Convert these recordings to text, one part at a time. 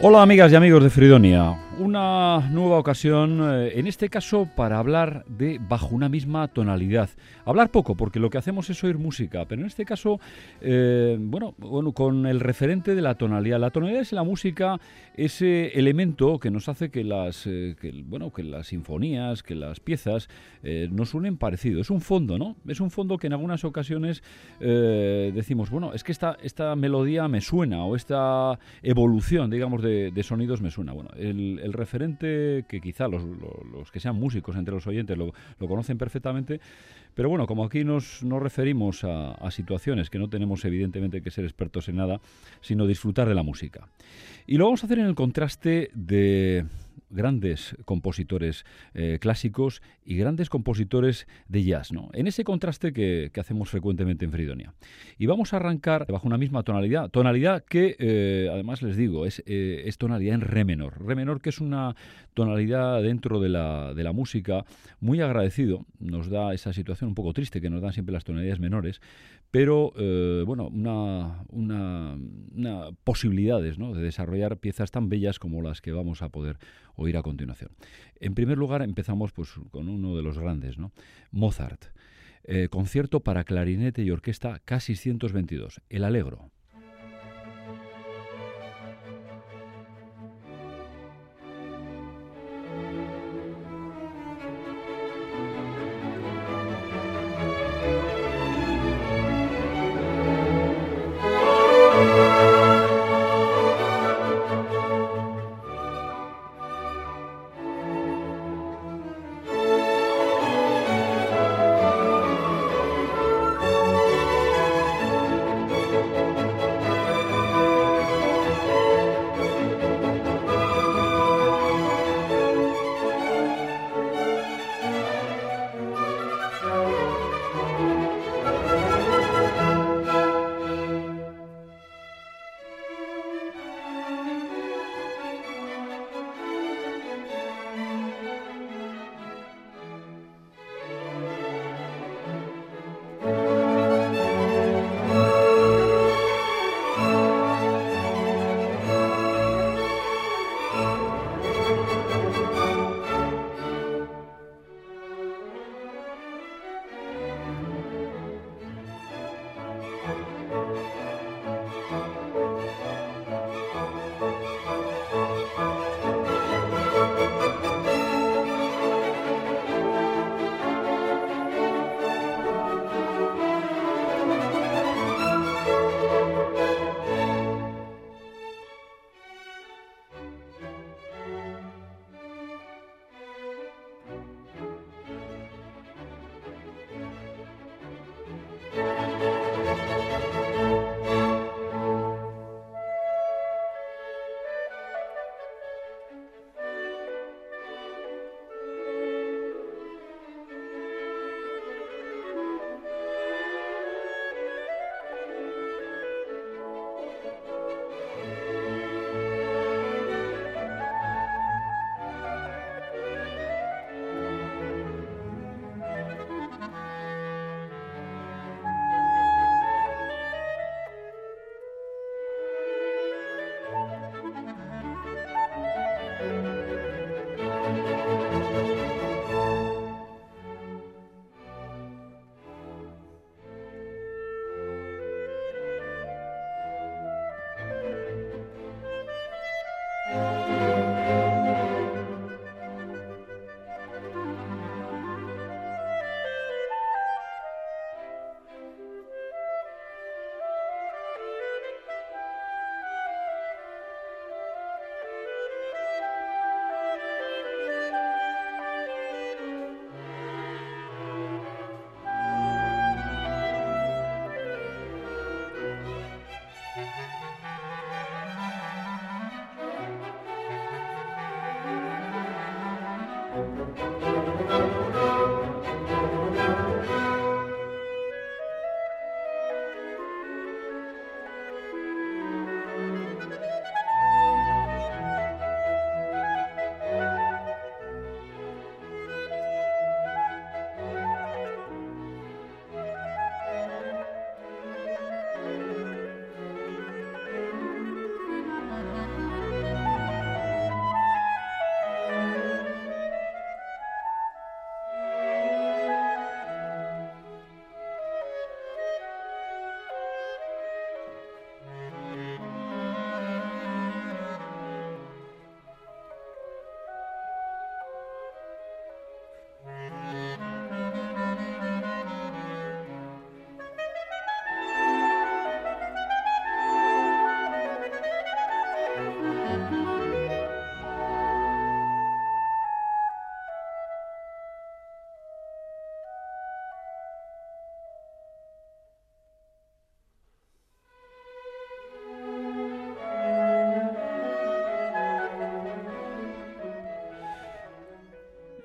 Hola amigas y amigos de Fridonia, una nueva ocasión, eh, en este caso para hablar de bajo una misma tonalidad. Hablar poco, porque lo que hacemos es oír música, pero en este caso, eh, bueno, bueno, con el referente de la tonalidad. La tonalidad es la música, ese elemento que nos hace que las, eh, bueno, que las sinfonías, que las piezas nos suenen parecido. Es un fondo, ¿no? Es un fondo que en algunas ocasiones decimos, bueno, es que esta, esta melodía me suena o esta evolución, digamos, de, sonidos me suena. Bueno, el, referente que quizá los, que sean músicos entre los oyentes lo, conocen perfectamente, pero bueno, como aquí nos, referimos a, a, situaciones que no tenemos evidentemente que ser expertos en nada, sino disfrutar de la música. Y lo vamos a hacer en el contraste de grandes compositores eh, clásicos y grandes compositores de jazz, ¿no? En ese contraste que, hacemos frecuentemente en Fridonia. Y vamos a arrancar bajo una misma tonalidad, tonalidad que, eh, además les digo, es, eh, es, tonalidad en re menor. Re menor que es una tonalidad dentro de la, de la música muy agradecido, nos da esa situación un poco triste que nos dan siempre las tonalidades menores, pero bueno, una, una, una posibilidades ¿no? de desarrollar piezas tan bellas como las que vamos a poder oír a continuación. En primer lugar, empezamos pues, con uno de los grandes, ¿no? Mozart. Eh, concierto para clarinete y orquesta K622, El Alegro.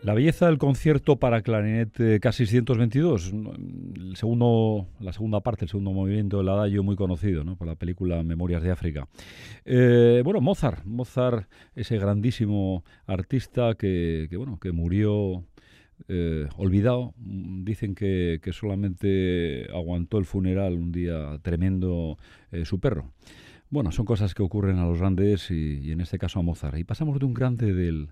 La belleza del concierto para clarinete K622, el segundo, la segunda parte, el segundo movimiento del adagio muy conocido ¿no? por la película Memorias de África. Eh, bueno, Mozart, Mozart, ese grandísimo artista que, bueno, que murió eh, olvidado. Dicen que, solamente aguantó el funeral un día tremendo eh, su perro. Bueno, son cosas que ocurren a los grandes y en este caso a Mozart. Y pasamos de un grande del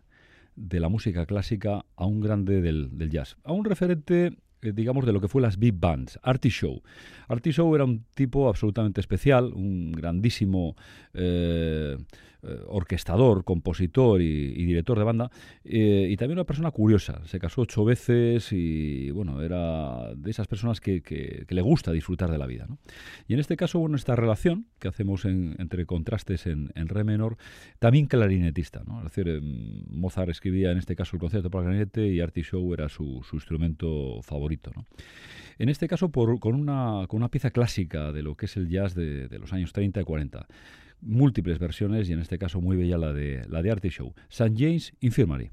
de la música clásica a un grande del, del jazz, a un referente digamos, de lo que fue las big bands, Artie Show. Artie Show era un tipo absolutamente especial, un grandísimo eh, eh, orquestador, compositor y, director de banda, eh, y también una persona curiosa. Se casó ocho veces y, bueno, era de esas personas que, le gusta disfrutar de la vida. Y en este caso, bueno, esta relación que hacemos entre contrastes en, re menor, también clarinetista. ¿no? Es decir, em, Mozart escribía en este caso el concierto para clarinete y Artie Show era su, instrumento favorito. En este caso, por, con, una, con una pieza clásica de lo que es el jazz de, los años 30 y 40 múltiples versiones y en este caso muy bella la de, la de Artie Show. St. James Infirmary.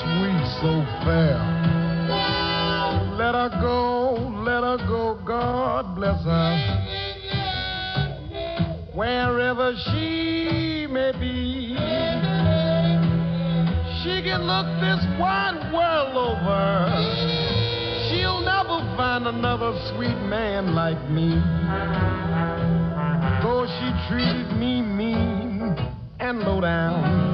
sweet, so fair. Let her go, let her go, God bless her. Wherever she may be, she can look this wide world over. She'll never find another sweet man like me. Though she treated me mean and low down.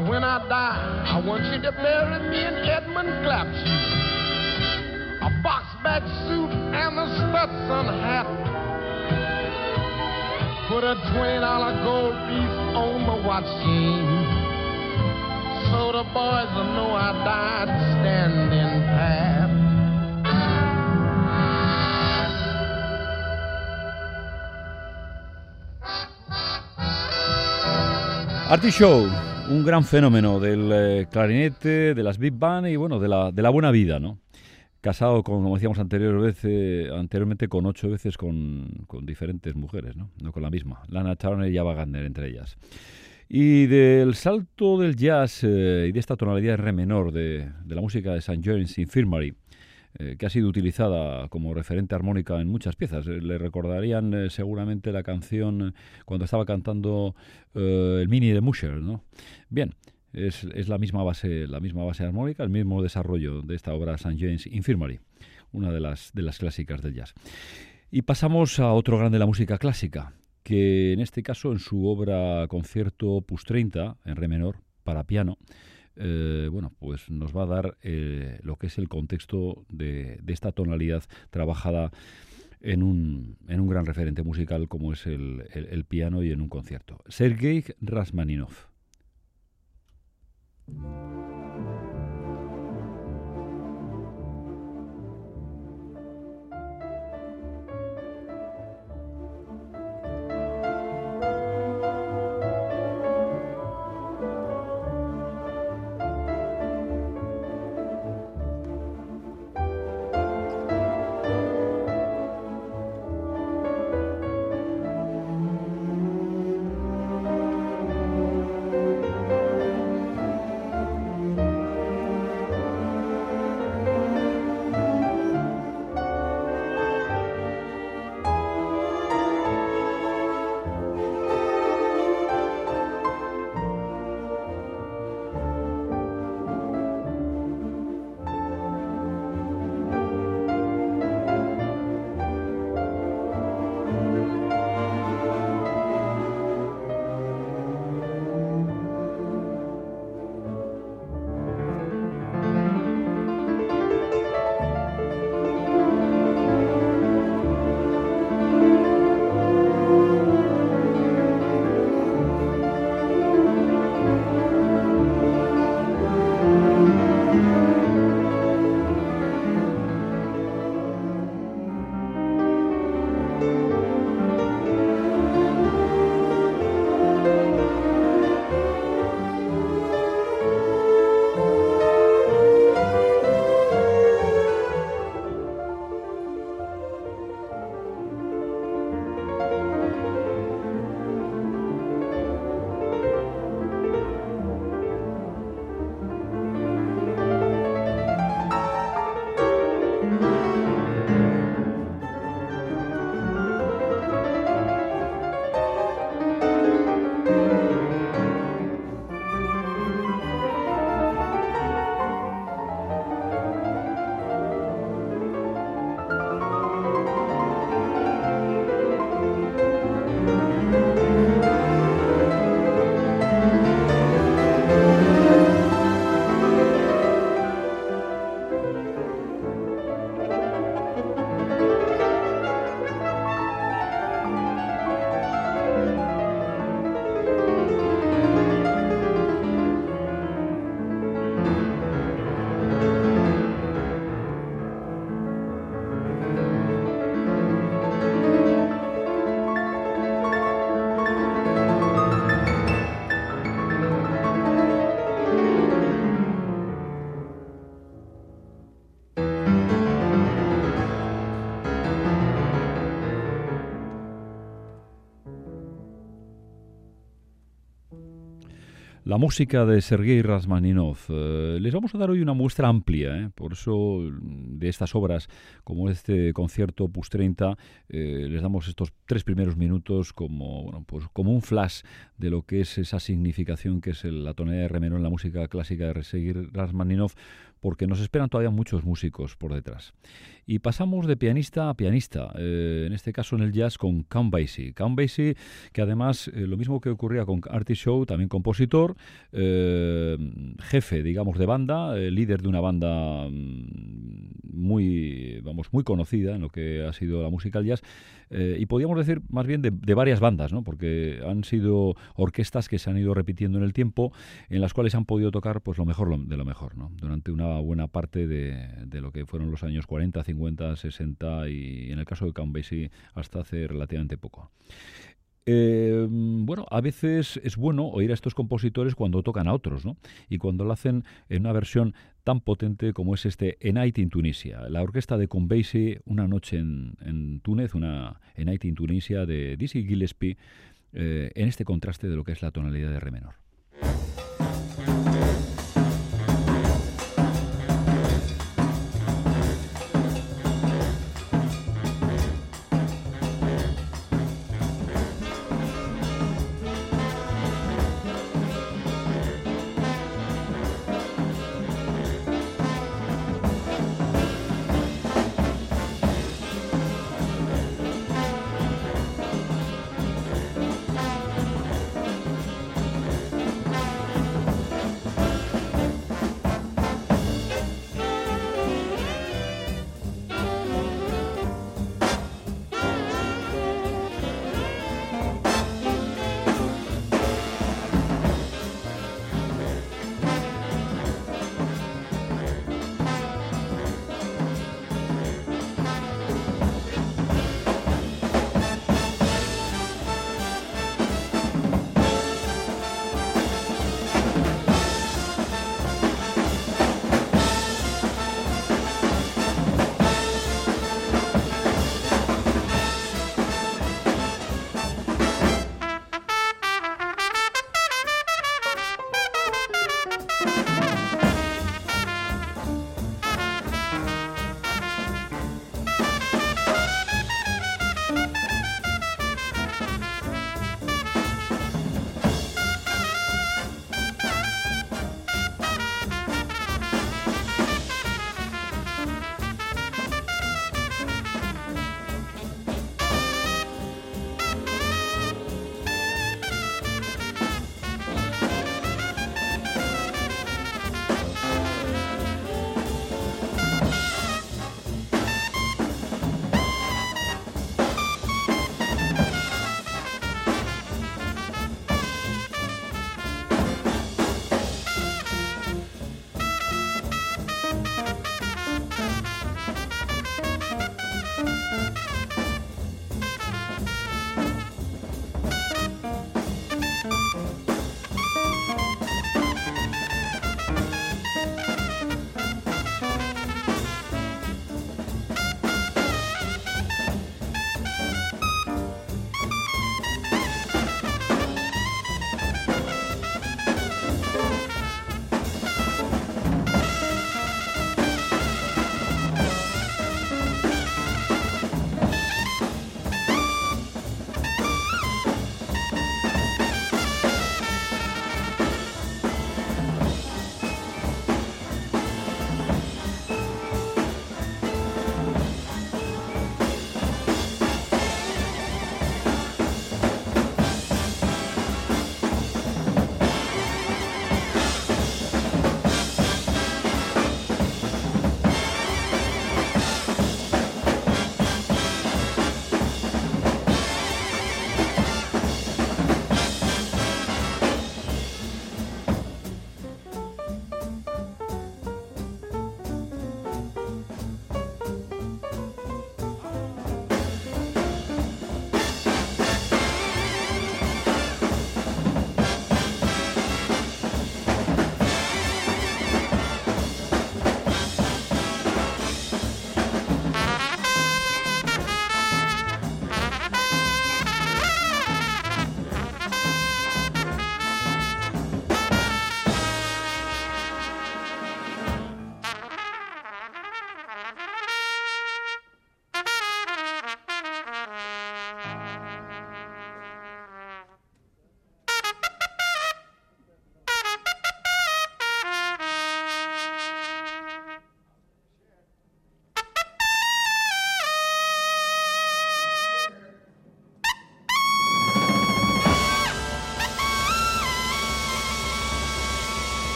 Now, when I die, I want you to bury me in Edmund Clap's shoes, a box back suit and a studs on hat. Put a twenty dollar gold piece on my watch chain, so the boys will know I died standing pat. Artie Show un gran fenómeno del eh, clarinete, de las big band y bueno, de la, de la buena vida, ¿no? Casado, con, como decíamos anteriormente, con ocho veces con, diferentes mujeres, ¿no? No con la misma. Lana Turner y Ava Gardner, entre ellas. Y del salto del jazz eh, y de esta tonalidad de re menor de, de la música de St. John's Infirmary eh, que ha sido utilizada como referente armónica en muchas piezas. Eh, le recordarían eh, seguramente la canción cuando estaba cantando el mini de Musher, ¿no? Bien, es, la misma base, la misma base armónica, el mismo desarrollo de esta obra St. James Infirmary, una de las, de las clásicas del jazz. Y pasamos a otro grande de la música clásica, que en este caso en su obra concierto Opus 30 en re menor, para piano, eh, bueno, pues nos va a dar eh, lo que es el contexto de, esta tonalidad trabajada en un, en un, gran referente musical como es el, el piano y en un concierto. Sergei Rasmaninov. La música de Sergei Rasmaninov. Eh, les vamos a dar hoy una muestra amplia, ¿eh? por eso de estas obras, como este concierto PUS 30, eh, les damos estos tres primeros minutos como, bueno, pues como un flash de lo que es esa significación que es la tonalidad de re menor en la música clásica de Sergei Rasmaninov, porque nos esperan todavía muchos músicos por detrás. Y pasamos de pianista a pianista, eh, en este caso en el jazz con Count Basie. Count Basie, que además, eh, lo mismo que ocurría con Artie Show, también compositor, eh, jefe, digamos, de banda, líder de una banda mm, muy, vamos, muy conocida en lo que ha sido la música jazz, y podríamos decir más bien de, varias bandas, ¿no? porque han sido orquestas que se han ido repitiendo en el tiempo, en las cuales han podido tocar pues lo mejor de lo mejor, ¿no? durante una buena parte de, lo que fueron los años 40, 50, 60 y en el caso de Count hasta hace relativamente poco. Eh, bueno, a veces es bueno oír a estos compositores cuando tocan a otros, ¿no? Y cuando lo hacen en una versión tan potente como es este A Night in Tunisia, la orquesta de Count Basie, Una noche en, Túnez, una A Night in Tunisia de Dizzy Gillespie, eh, en este contraste de lo que es la tonalidad de re menor.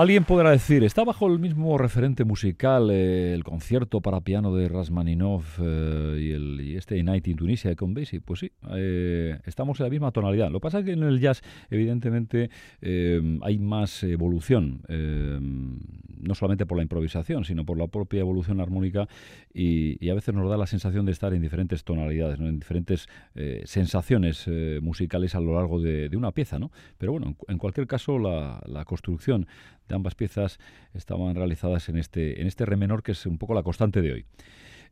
Alguien podrá decir, ¿está bajo el mismo referente musical eh, el concierto para piano de Rasmaninov eh, y, el, este Night in Tunisia con Basie? Pues sí, eh, estamos en la misma tonalidad. Lo que pasa es que en el jazz, evidentemente, hay más evolución, no solamente por la improvisación, sino por la propia evolución armónica y, a veces nos da la sensación de estar en diferentes tonalidades, en diferentes sensaciones musicales a lo largo de, una pieza. ¿no? Pero bueno, en, cualquier caso, la, la construcción ambas piezas estaban realizadas en este, en este re menor que es un poco la constante de hoy.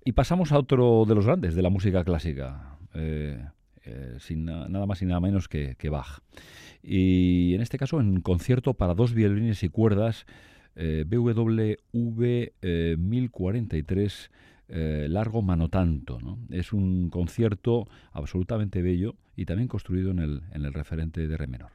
Y pasamos a otro de los grandes de la música clásica, eh, eh, sin nada más y nada menos que, Bach. Y en este caso en concierto para dos violines y cuerdas, eh, BWV 1043. largo mano tanto. Es un concierto absolutamente bello y también construido en el, en el referente de re menor.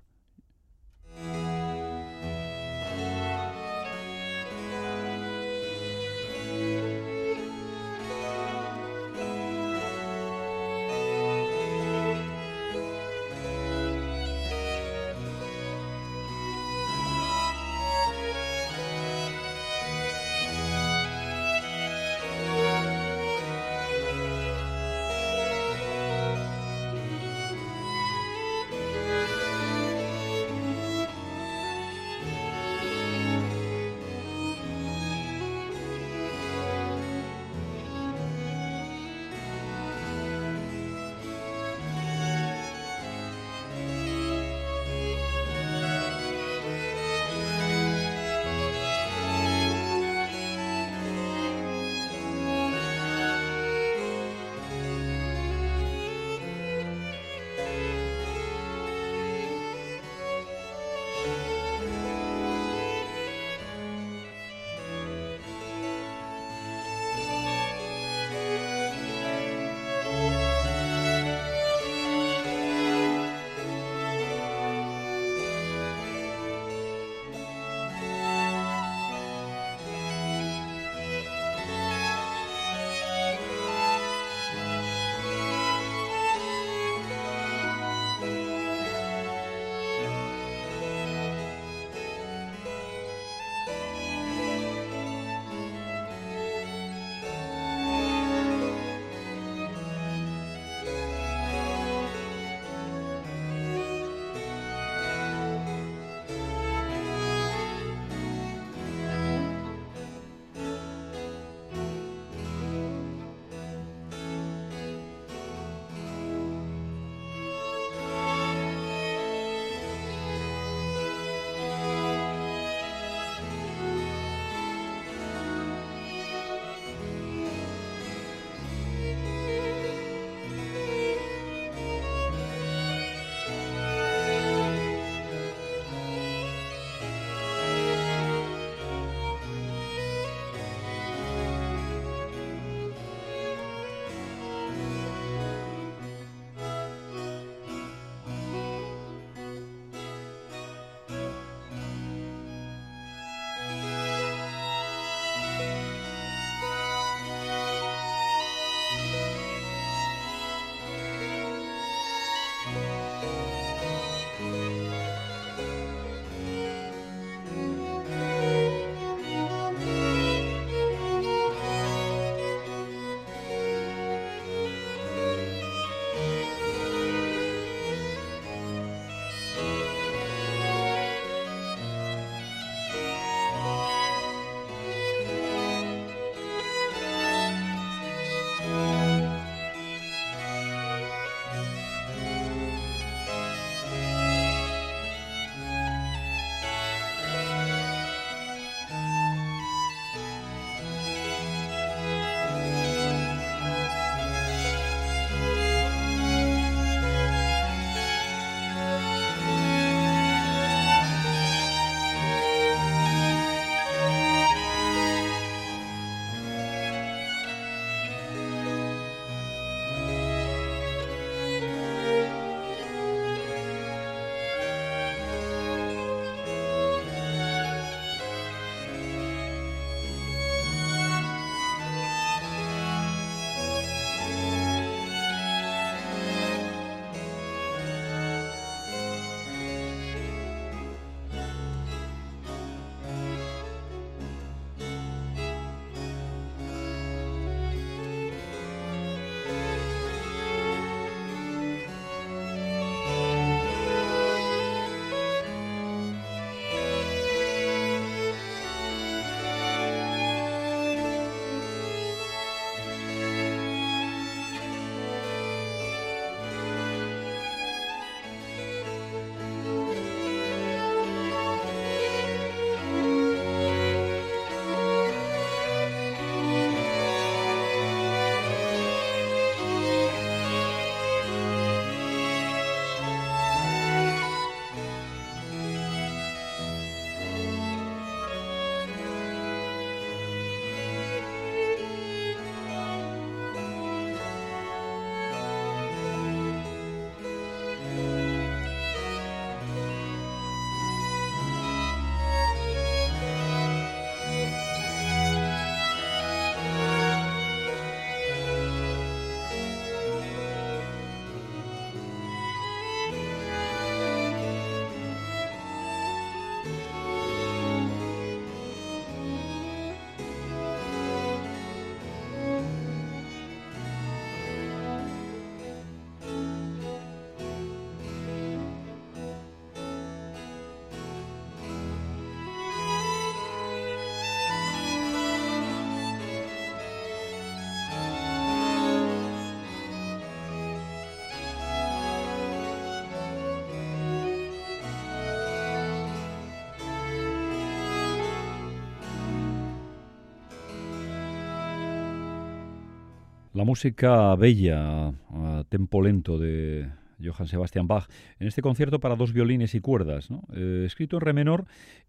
La música bella, a tempo lento de Johann Sebastian Bach, en este concierto para dos violines y cuerdas, eh, escrito en re menor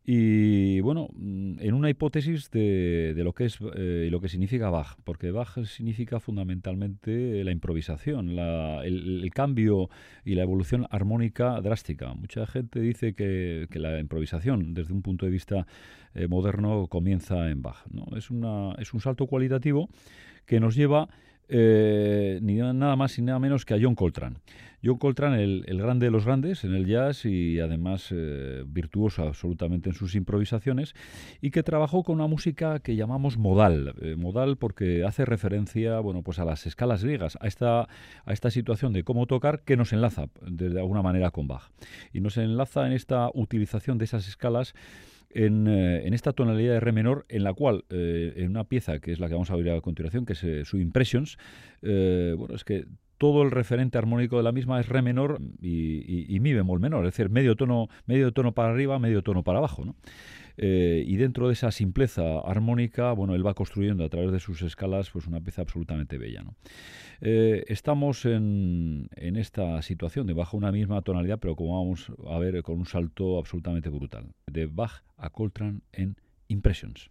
y, bueno, mm, en una hipótesis de, lo que es eh, lo que significa Bach, porque Bach significa fundamentalmente la improvisación, el, cambio y la evolución armónica drástica. Mucha gente dice que, la improvisación, desde un punto de vista eh, moderno, comienza en Bach. ¿no? Es, una, es un salto cualitativo que nos lleva eh, ni nada más ni nada menos que a John Coltrane. John Coltrane, el, grande de los grandes en el jazz y además eh, virtuoso absolutamente en sus improvisaciones y que trabajó con una música que llamamos modal. Eh, modal porque hace referencia bueno, pues a las escalas griegas, a esta, a esta situación de cómo tocar que nos enlaza de alguna manera con Bach. Y nos enlaza en esta utilización de esas escalas eh, en, esta tonalidad de re menor, en la cual, eh, en una pieza que es la que vamos a oír a continuación, que es eh, su Impressions, bueno, es que todo el referente armónico de la misma es re menor y, mi bemol menor, es decir, medio tono, medio tono para arriba, medio tono para abajo, ¿no? Y dentro de esa simpleza armónica, bueno, él va construyendo a través de sus escalas pues una pieza absolutamente bella. ¿no? Eh, estamos en, en, esta situación de bajo una misma tonalidad, pero como vamos a ver, con un salto absolutamente brutal. De Bach a Coltrane en Impressions.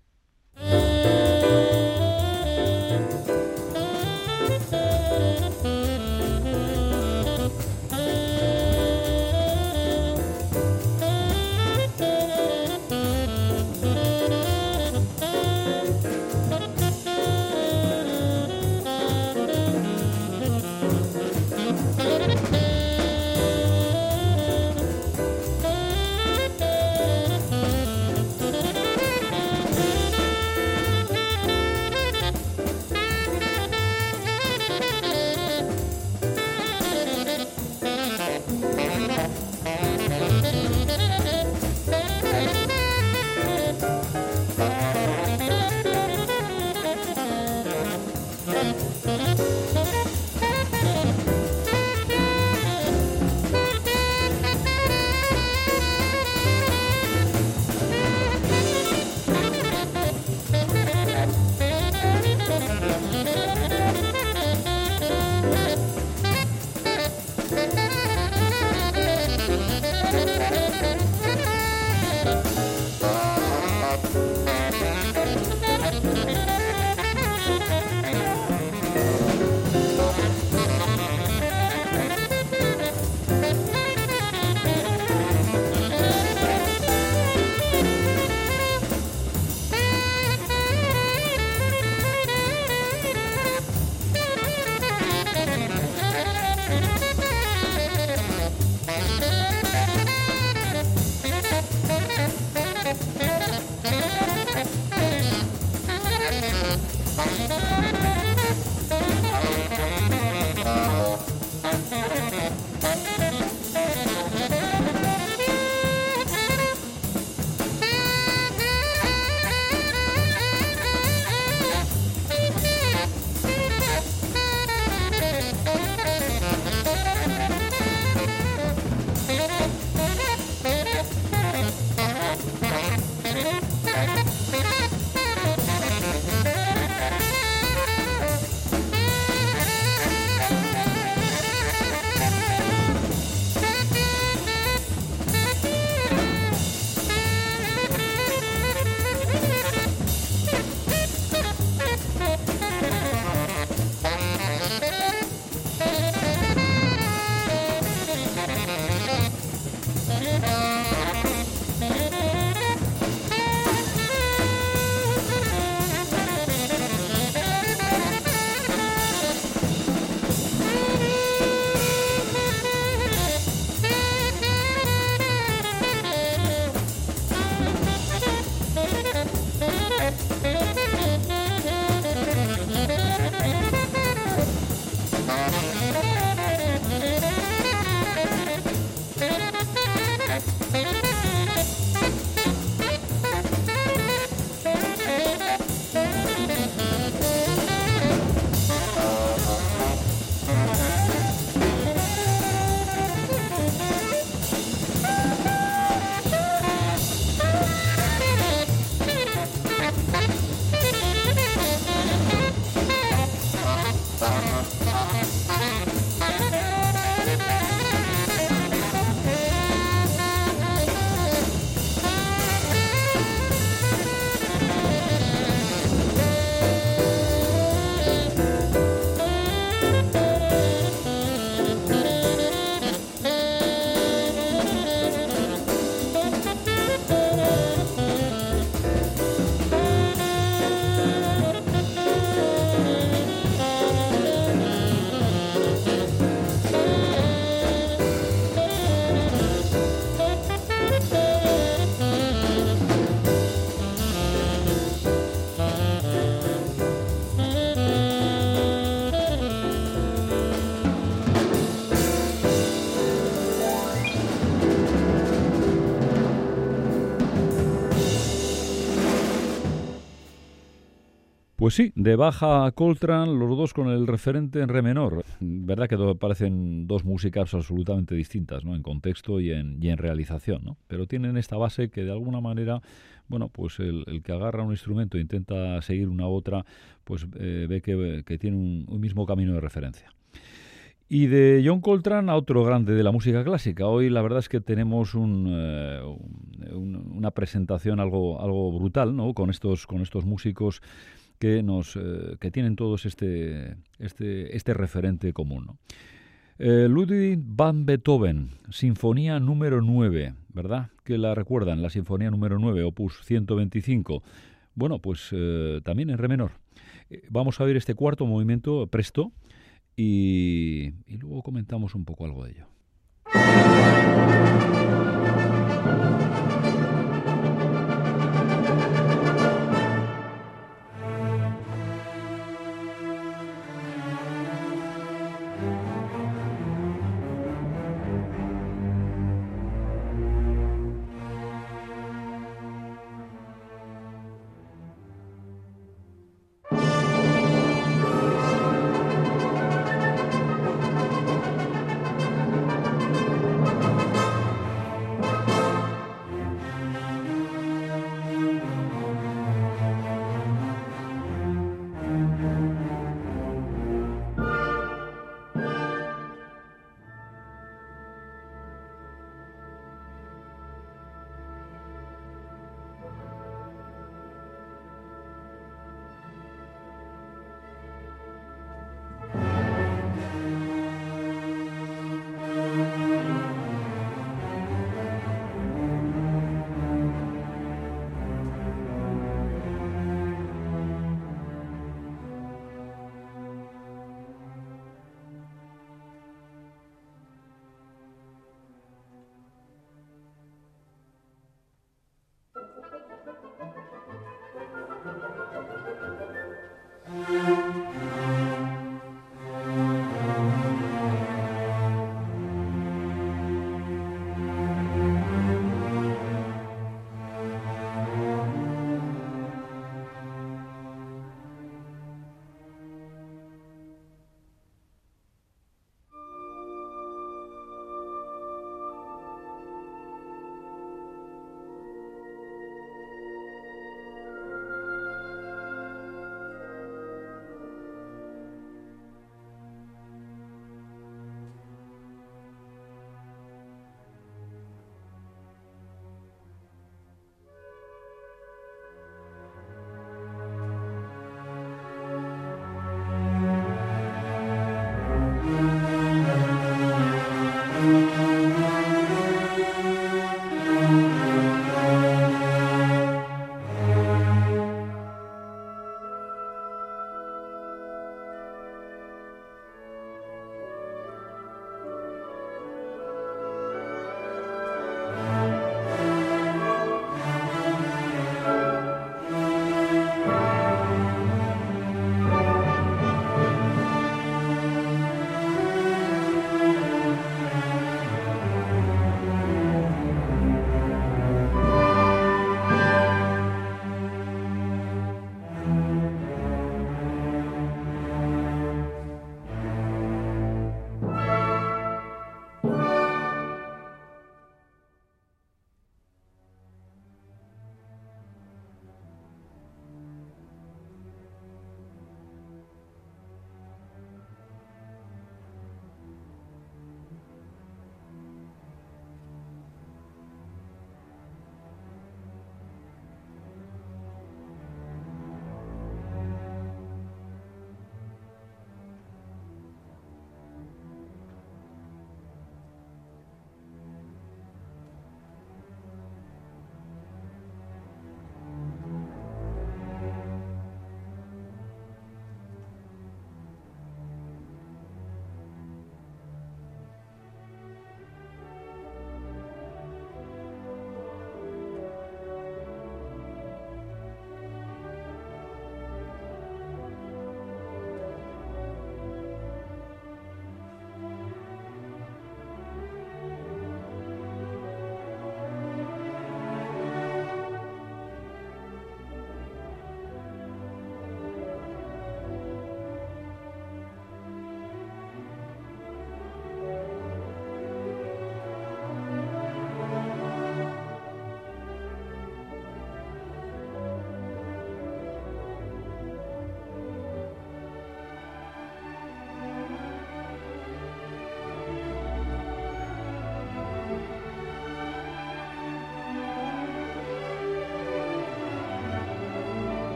Pues sí, de baja a Coltrane, los dos con el referente en re menor. Verdad que parecen dos músicas absolutamente distintas, ¿no? En contexto y en, y en realización, ¿no? Pero tienen esta base que de alguna manera, bueno, pues el, que agarra un instrumento e intenta seguir una u otra, pues eh, ve que, tiene un mismo camino de referencia. Y de John Coltrane a otro grande de la música clásica. Hoy la verdad es que tenemos eh, una presentación algo, algo brutal, ¿no? Con estos, con estos músicos que nos eh, tienen todos este, este, este referente común. Eh, Ludwig van Beethoven, Sinfonía número 9, ¿verdad? Que la recuerdan, la Sinfonía número 9, opus 125. Bueno, pues también en re menor. vamos a ver este cuarto movimiento presto y, y luego comentamos un poco algo de ello.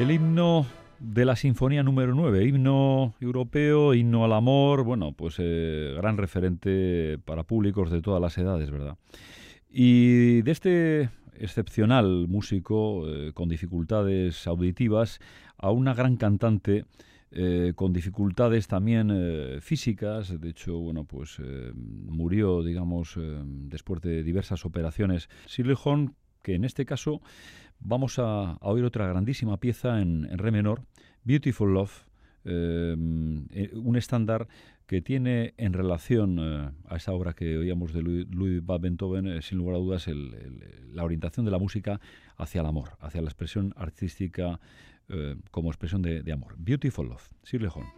El himno de la Sinfonía número 9, himno europeo, himno al amor, bueno, pues eh, gran referente para públicos de todas las edades, ¿verdad? Y de este excepcional músico eh, con dificultades auditivas a una gran cantante eh, con dificultades también físicas. De hecho, bueno, pues murió, digamos, después de diversas operaciones. Shirley que en este caso vamos a, oír otra grandísima pieza en, re menor, Beautiful Love, em, eh, un estándar que tiene en relación eh, a esa obra que oíamos de Louis, van Beethoven, eh, sin lugar a dudas, la orientación de la música hacia el amor, hacia la expresión artística como expresión de, amor. Beautiful Love, Shirley Horn.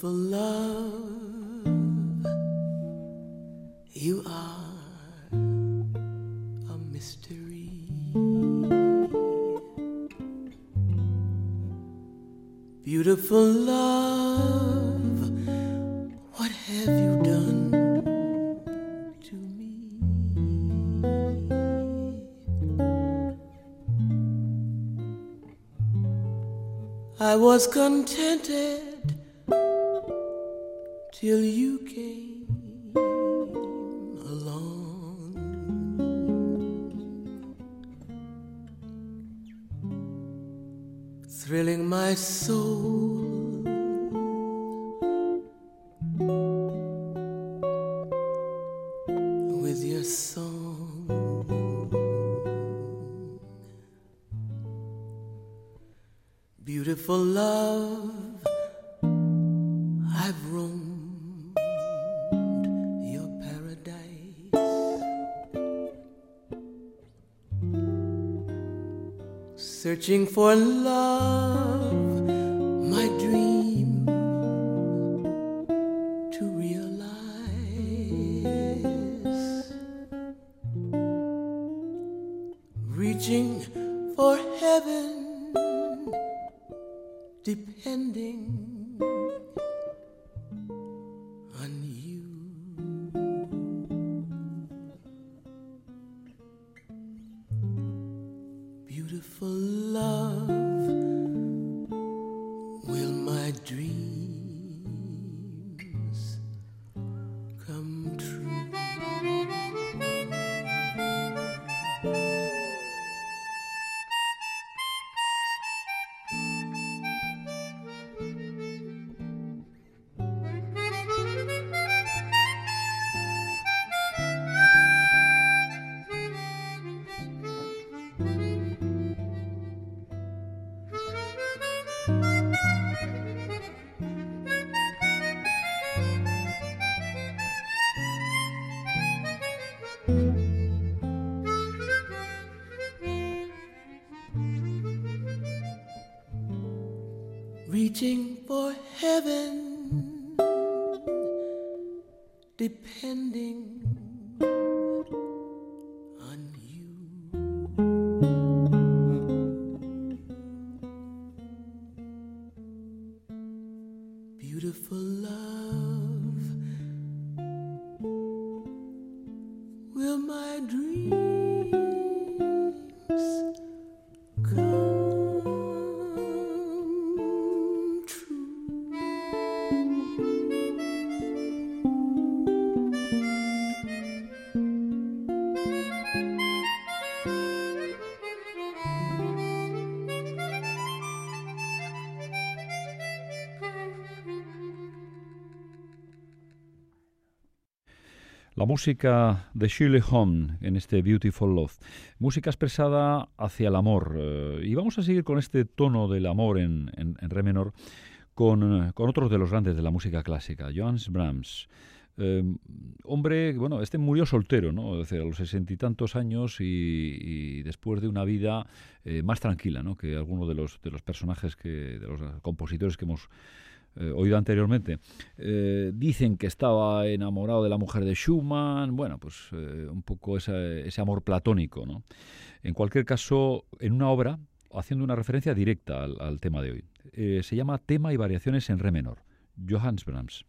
Beautiful love. You are a mystery. Beautiful love, what have you done to me? I was contented searching for love, música de Shirley Home en este Beautiful Love. Música expresada hacia el amor. Eh, y vamos a seguir con este tono del amor en, re menor con, con, otros de los grandes de la música clásica, Johannes Brahms. Eh, hombre, bueno, este murió soltero, ¿no? a los sesenta y tantos años y, después de una vida eh, más tranquila, ¿no? Que algunos de los, de los personajes, que, de los compositores que hemos eh, oído anteriormente, eh, dicen que estaba enamorado de la mujer de Schumann, bueno, pues eh, un poco ese, amor platónico, ¿no? En cualquier caso, en una obra, haciendo una referencia directa al, tema de hoy, se llama Tema y variaciones en re menor, Johannes Brahms.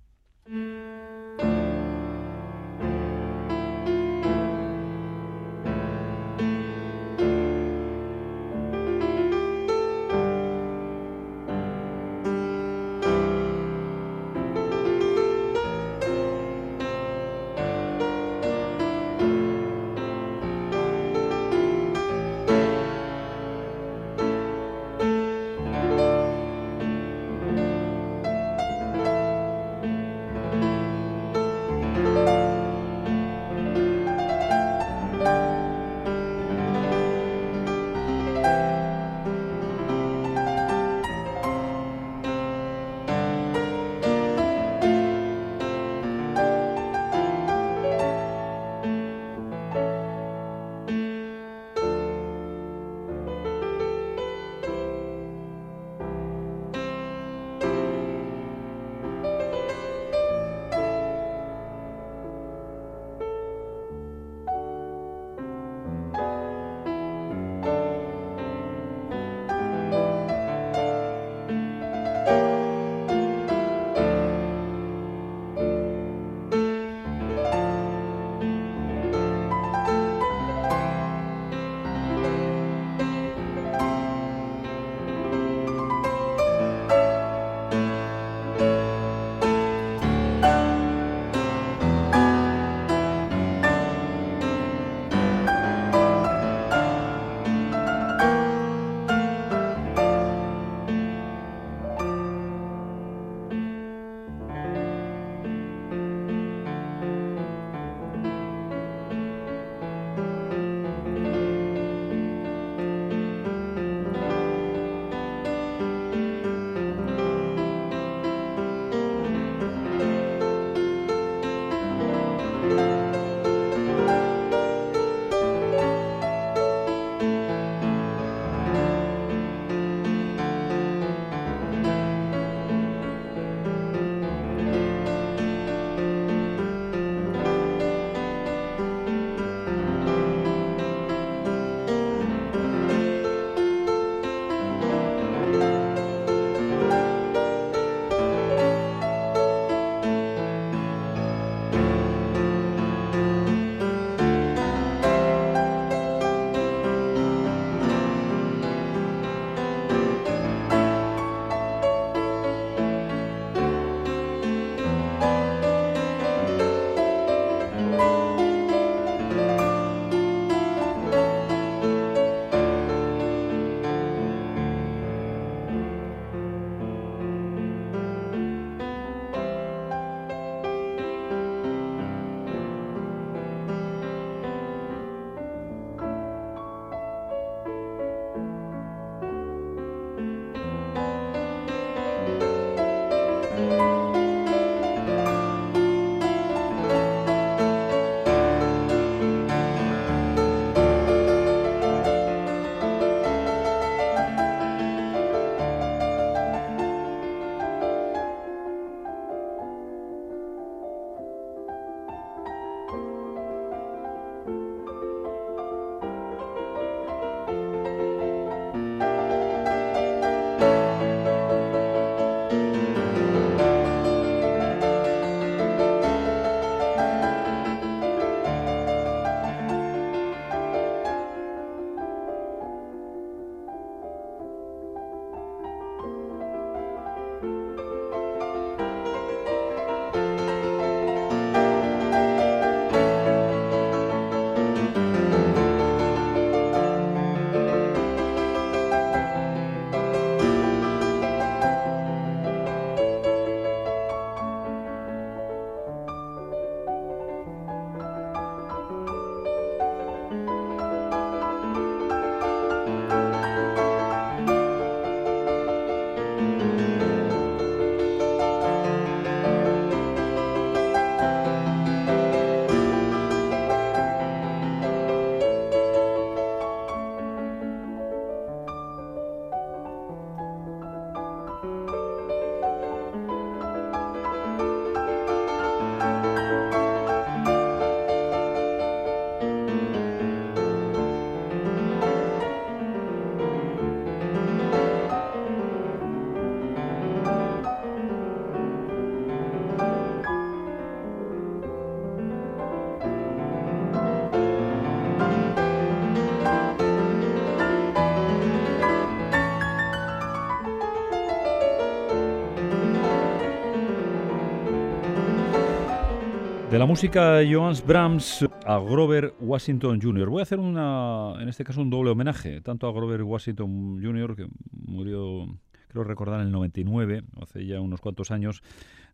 La música de Johannes Brahms a Grover Washington Jr. Voy a hacer una, en este caso un doble homenaje, tanto a Grover Washington Jr., que murió, creo recordar, en el 99, hace ya unos cuantos años,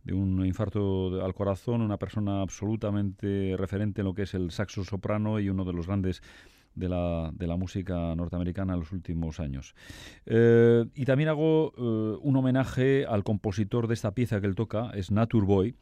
de un infarto al corazón, una persona absolutamente referente en lo que es el saxo soprano y uno de los grandes de la, de la música norteamericana en los últimos años. Eh, y también hago eh, un homenaje al compositor de esta pieza que él toca, es Natur Boy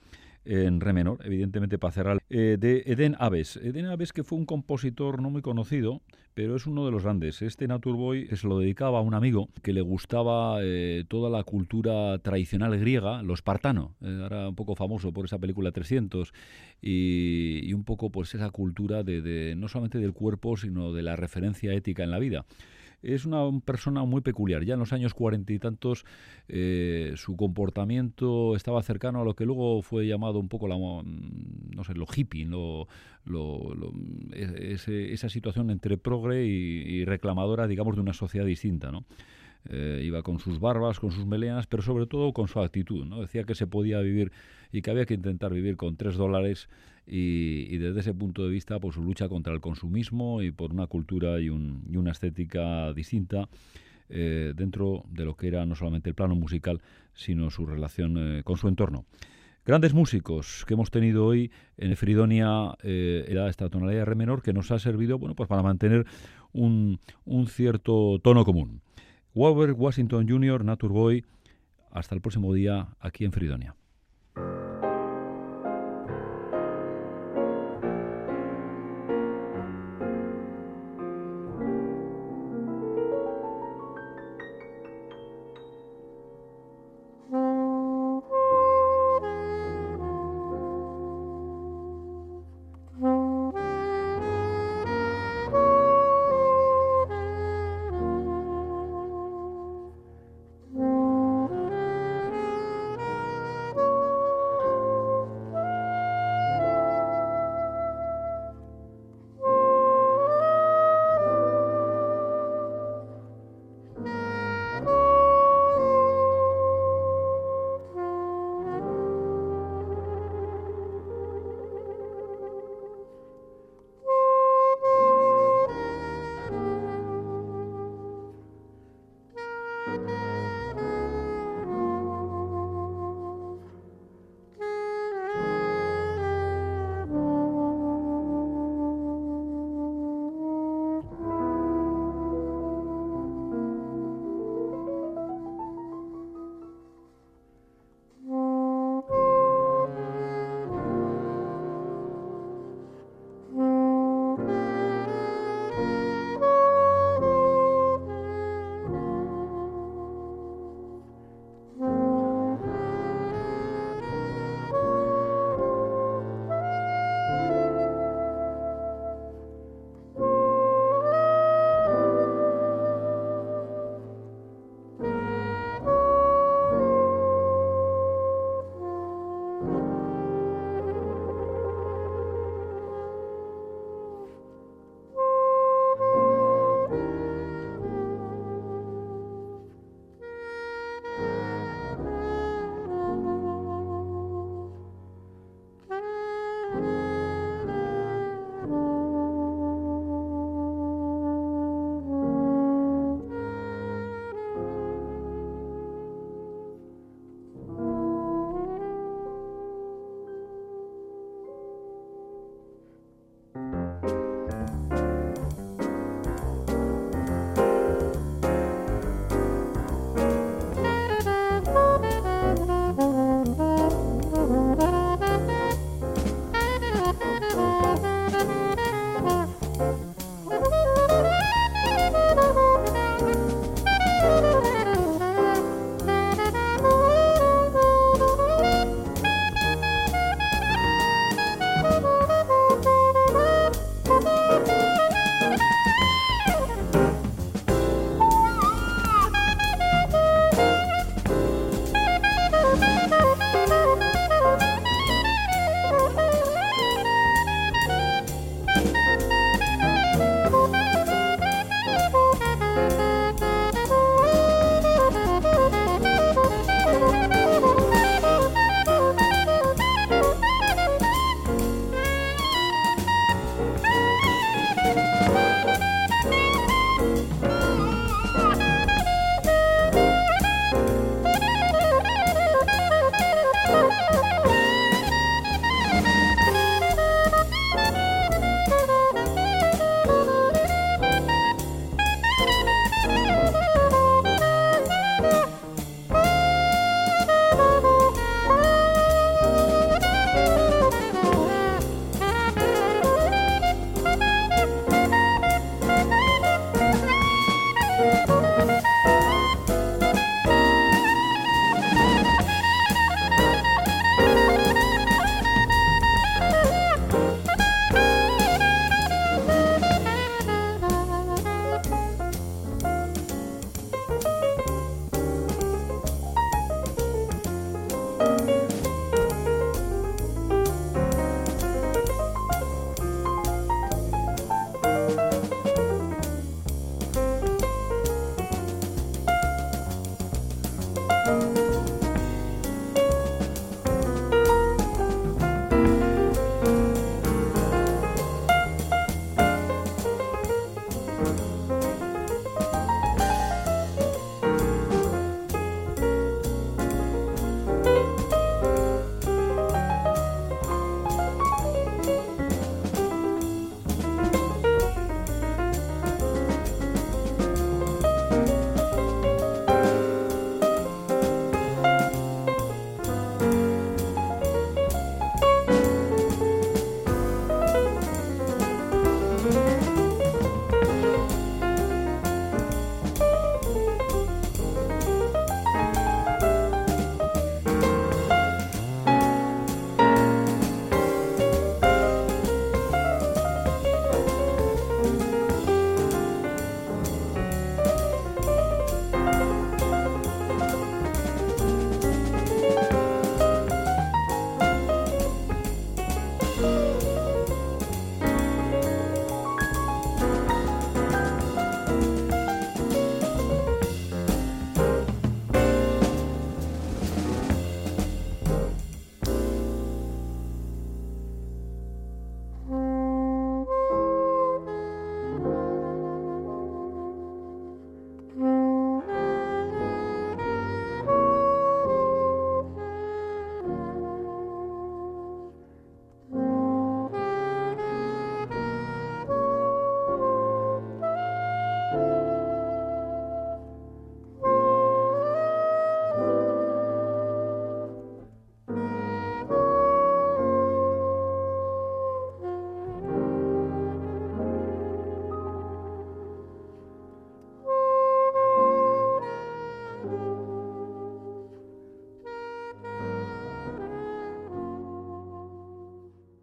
en re menor, evidentemente para cerrar, eh, de Eden Aves. Eden Aves que fue un compositor no muy conocido, pero es uno de los grandes. Este Naturboy se lo dedicaba a un amigo que le gustaba eh, toda la cultura tradicional griega, lo espartano. Eh, era un poco famoso por esa película 300 y, un poco pues esa cultura de, no solamente del cuerpo, sino de la referencia ética en la vida es una persona muy peculiar. Ya en los años cuarenta y tantos eh, su comportamiento estaba cercano a lo que luego fue llamado un poco la, no sé, lo hippie, lo, esa situación entre progre y, reclamadora, digamos, de una sociedad distinta, ¿no? Eh, iba con sus barbas, con sus melenas, pero sobre todo con su actitud. ¿no? Decía que se podía vivir y que había que intentar vivir con tres dólares y, desde ese punto de vista pues su lucha contra el consumismo y por una cultura y, una estética distinta eh, dentro de lo que era no solamente el plano musical sino su relación eh, con su entorno. Grandes músicos que hemos tenido hoy en Fridonia eh, era esta tonalidad de re menor que nos ha servido bueno pues para mantener un, un cierto tono común. Robert Washington Jr., Naturboy, hasta el próximo día aquí en Fridonia.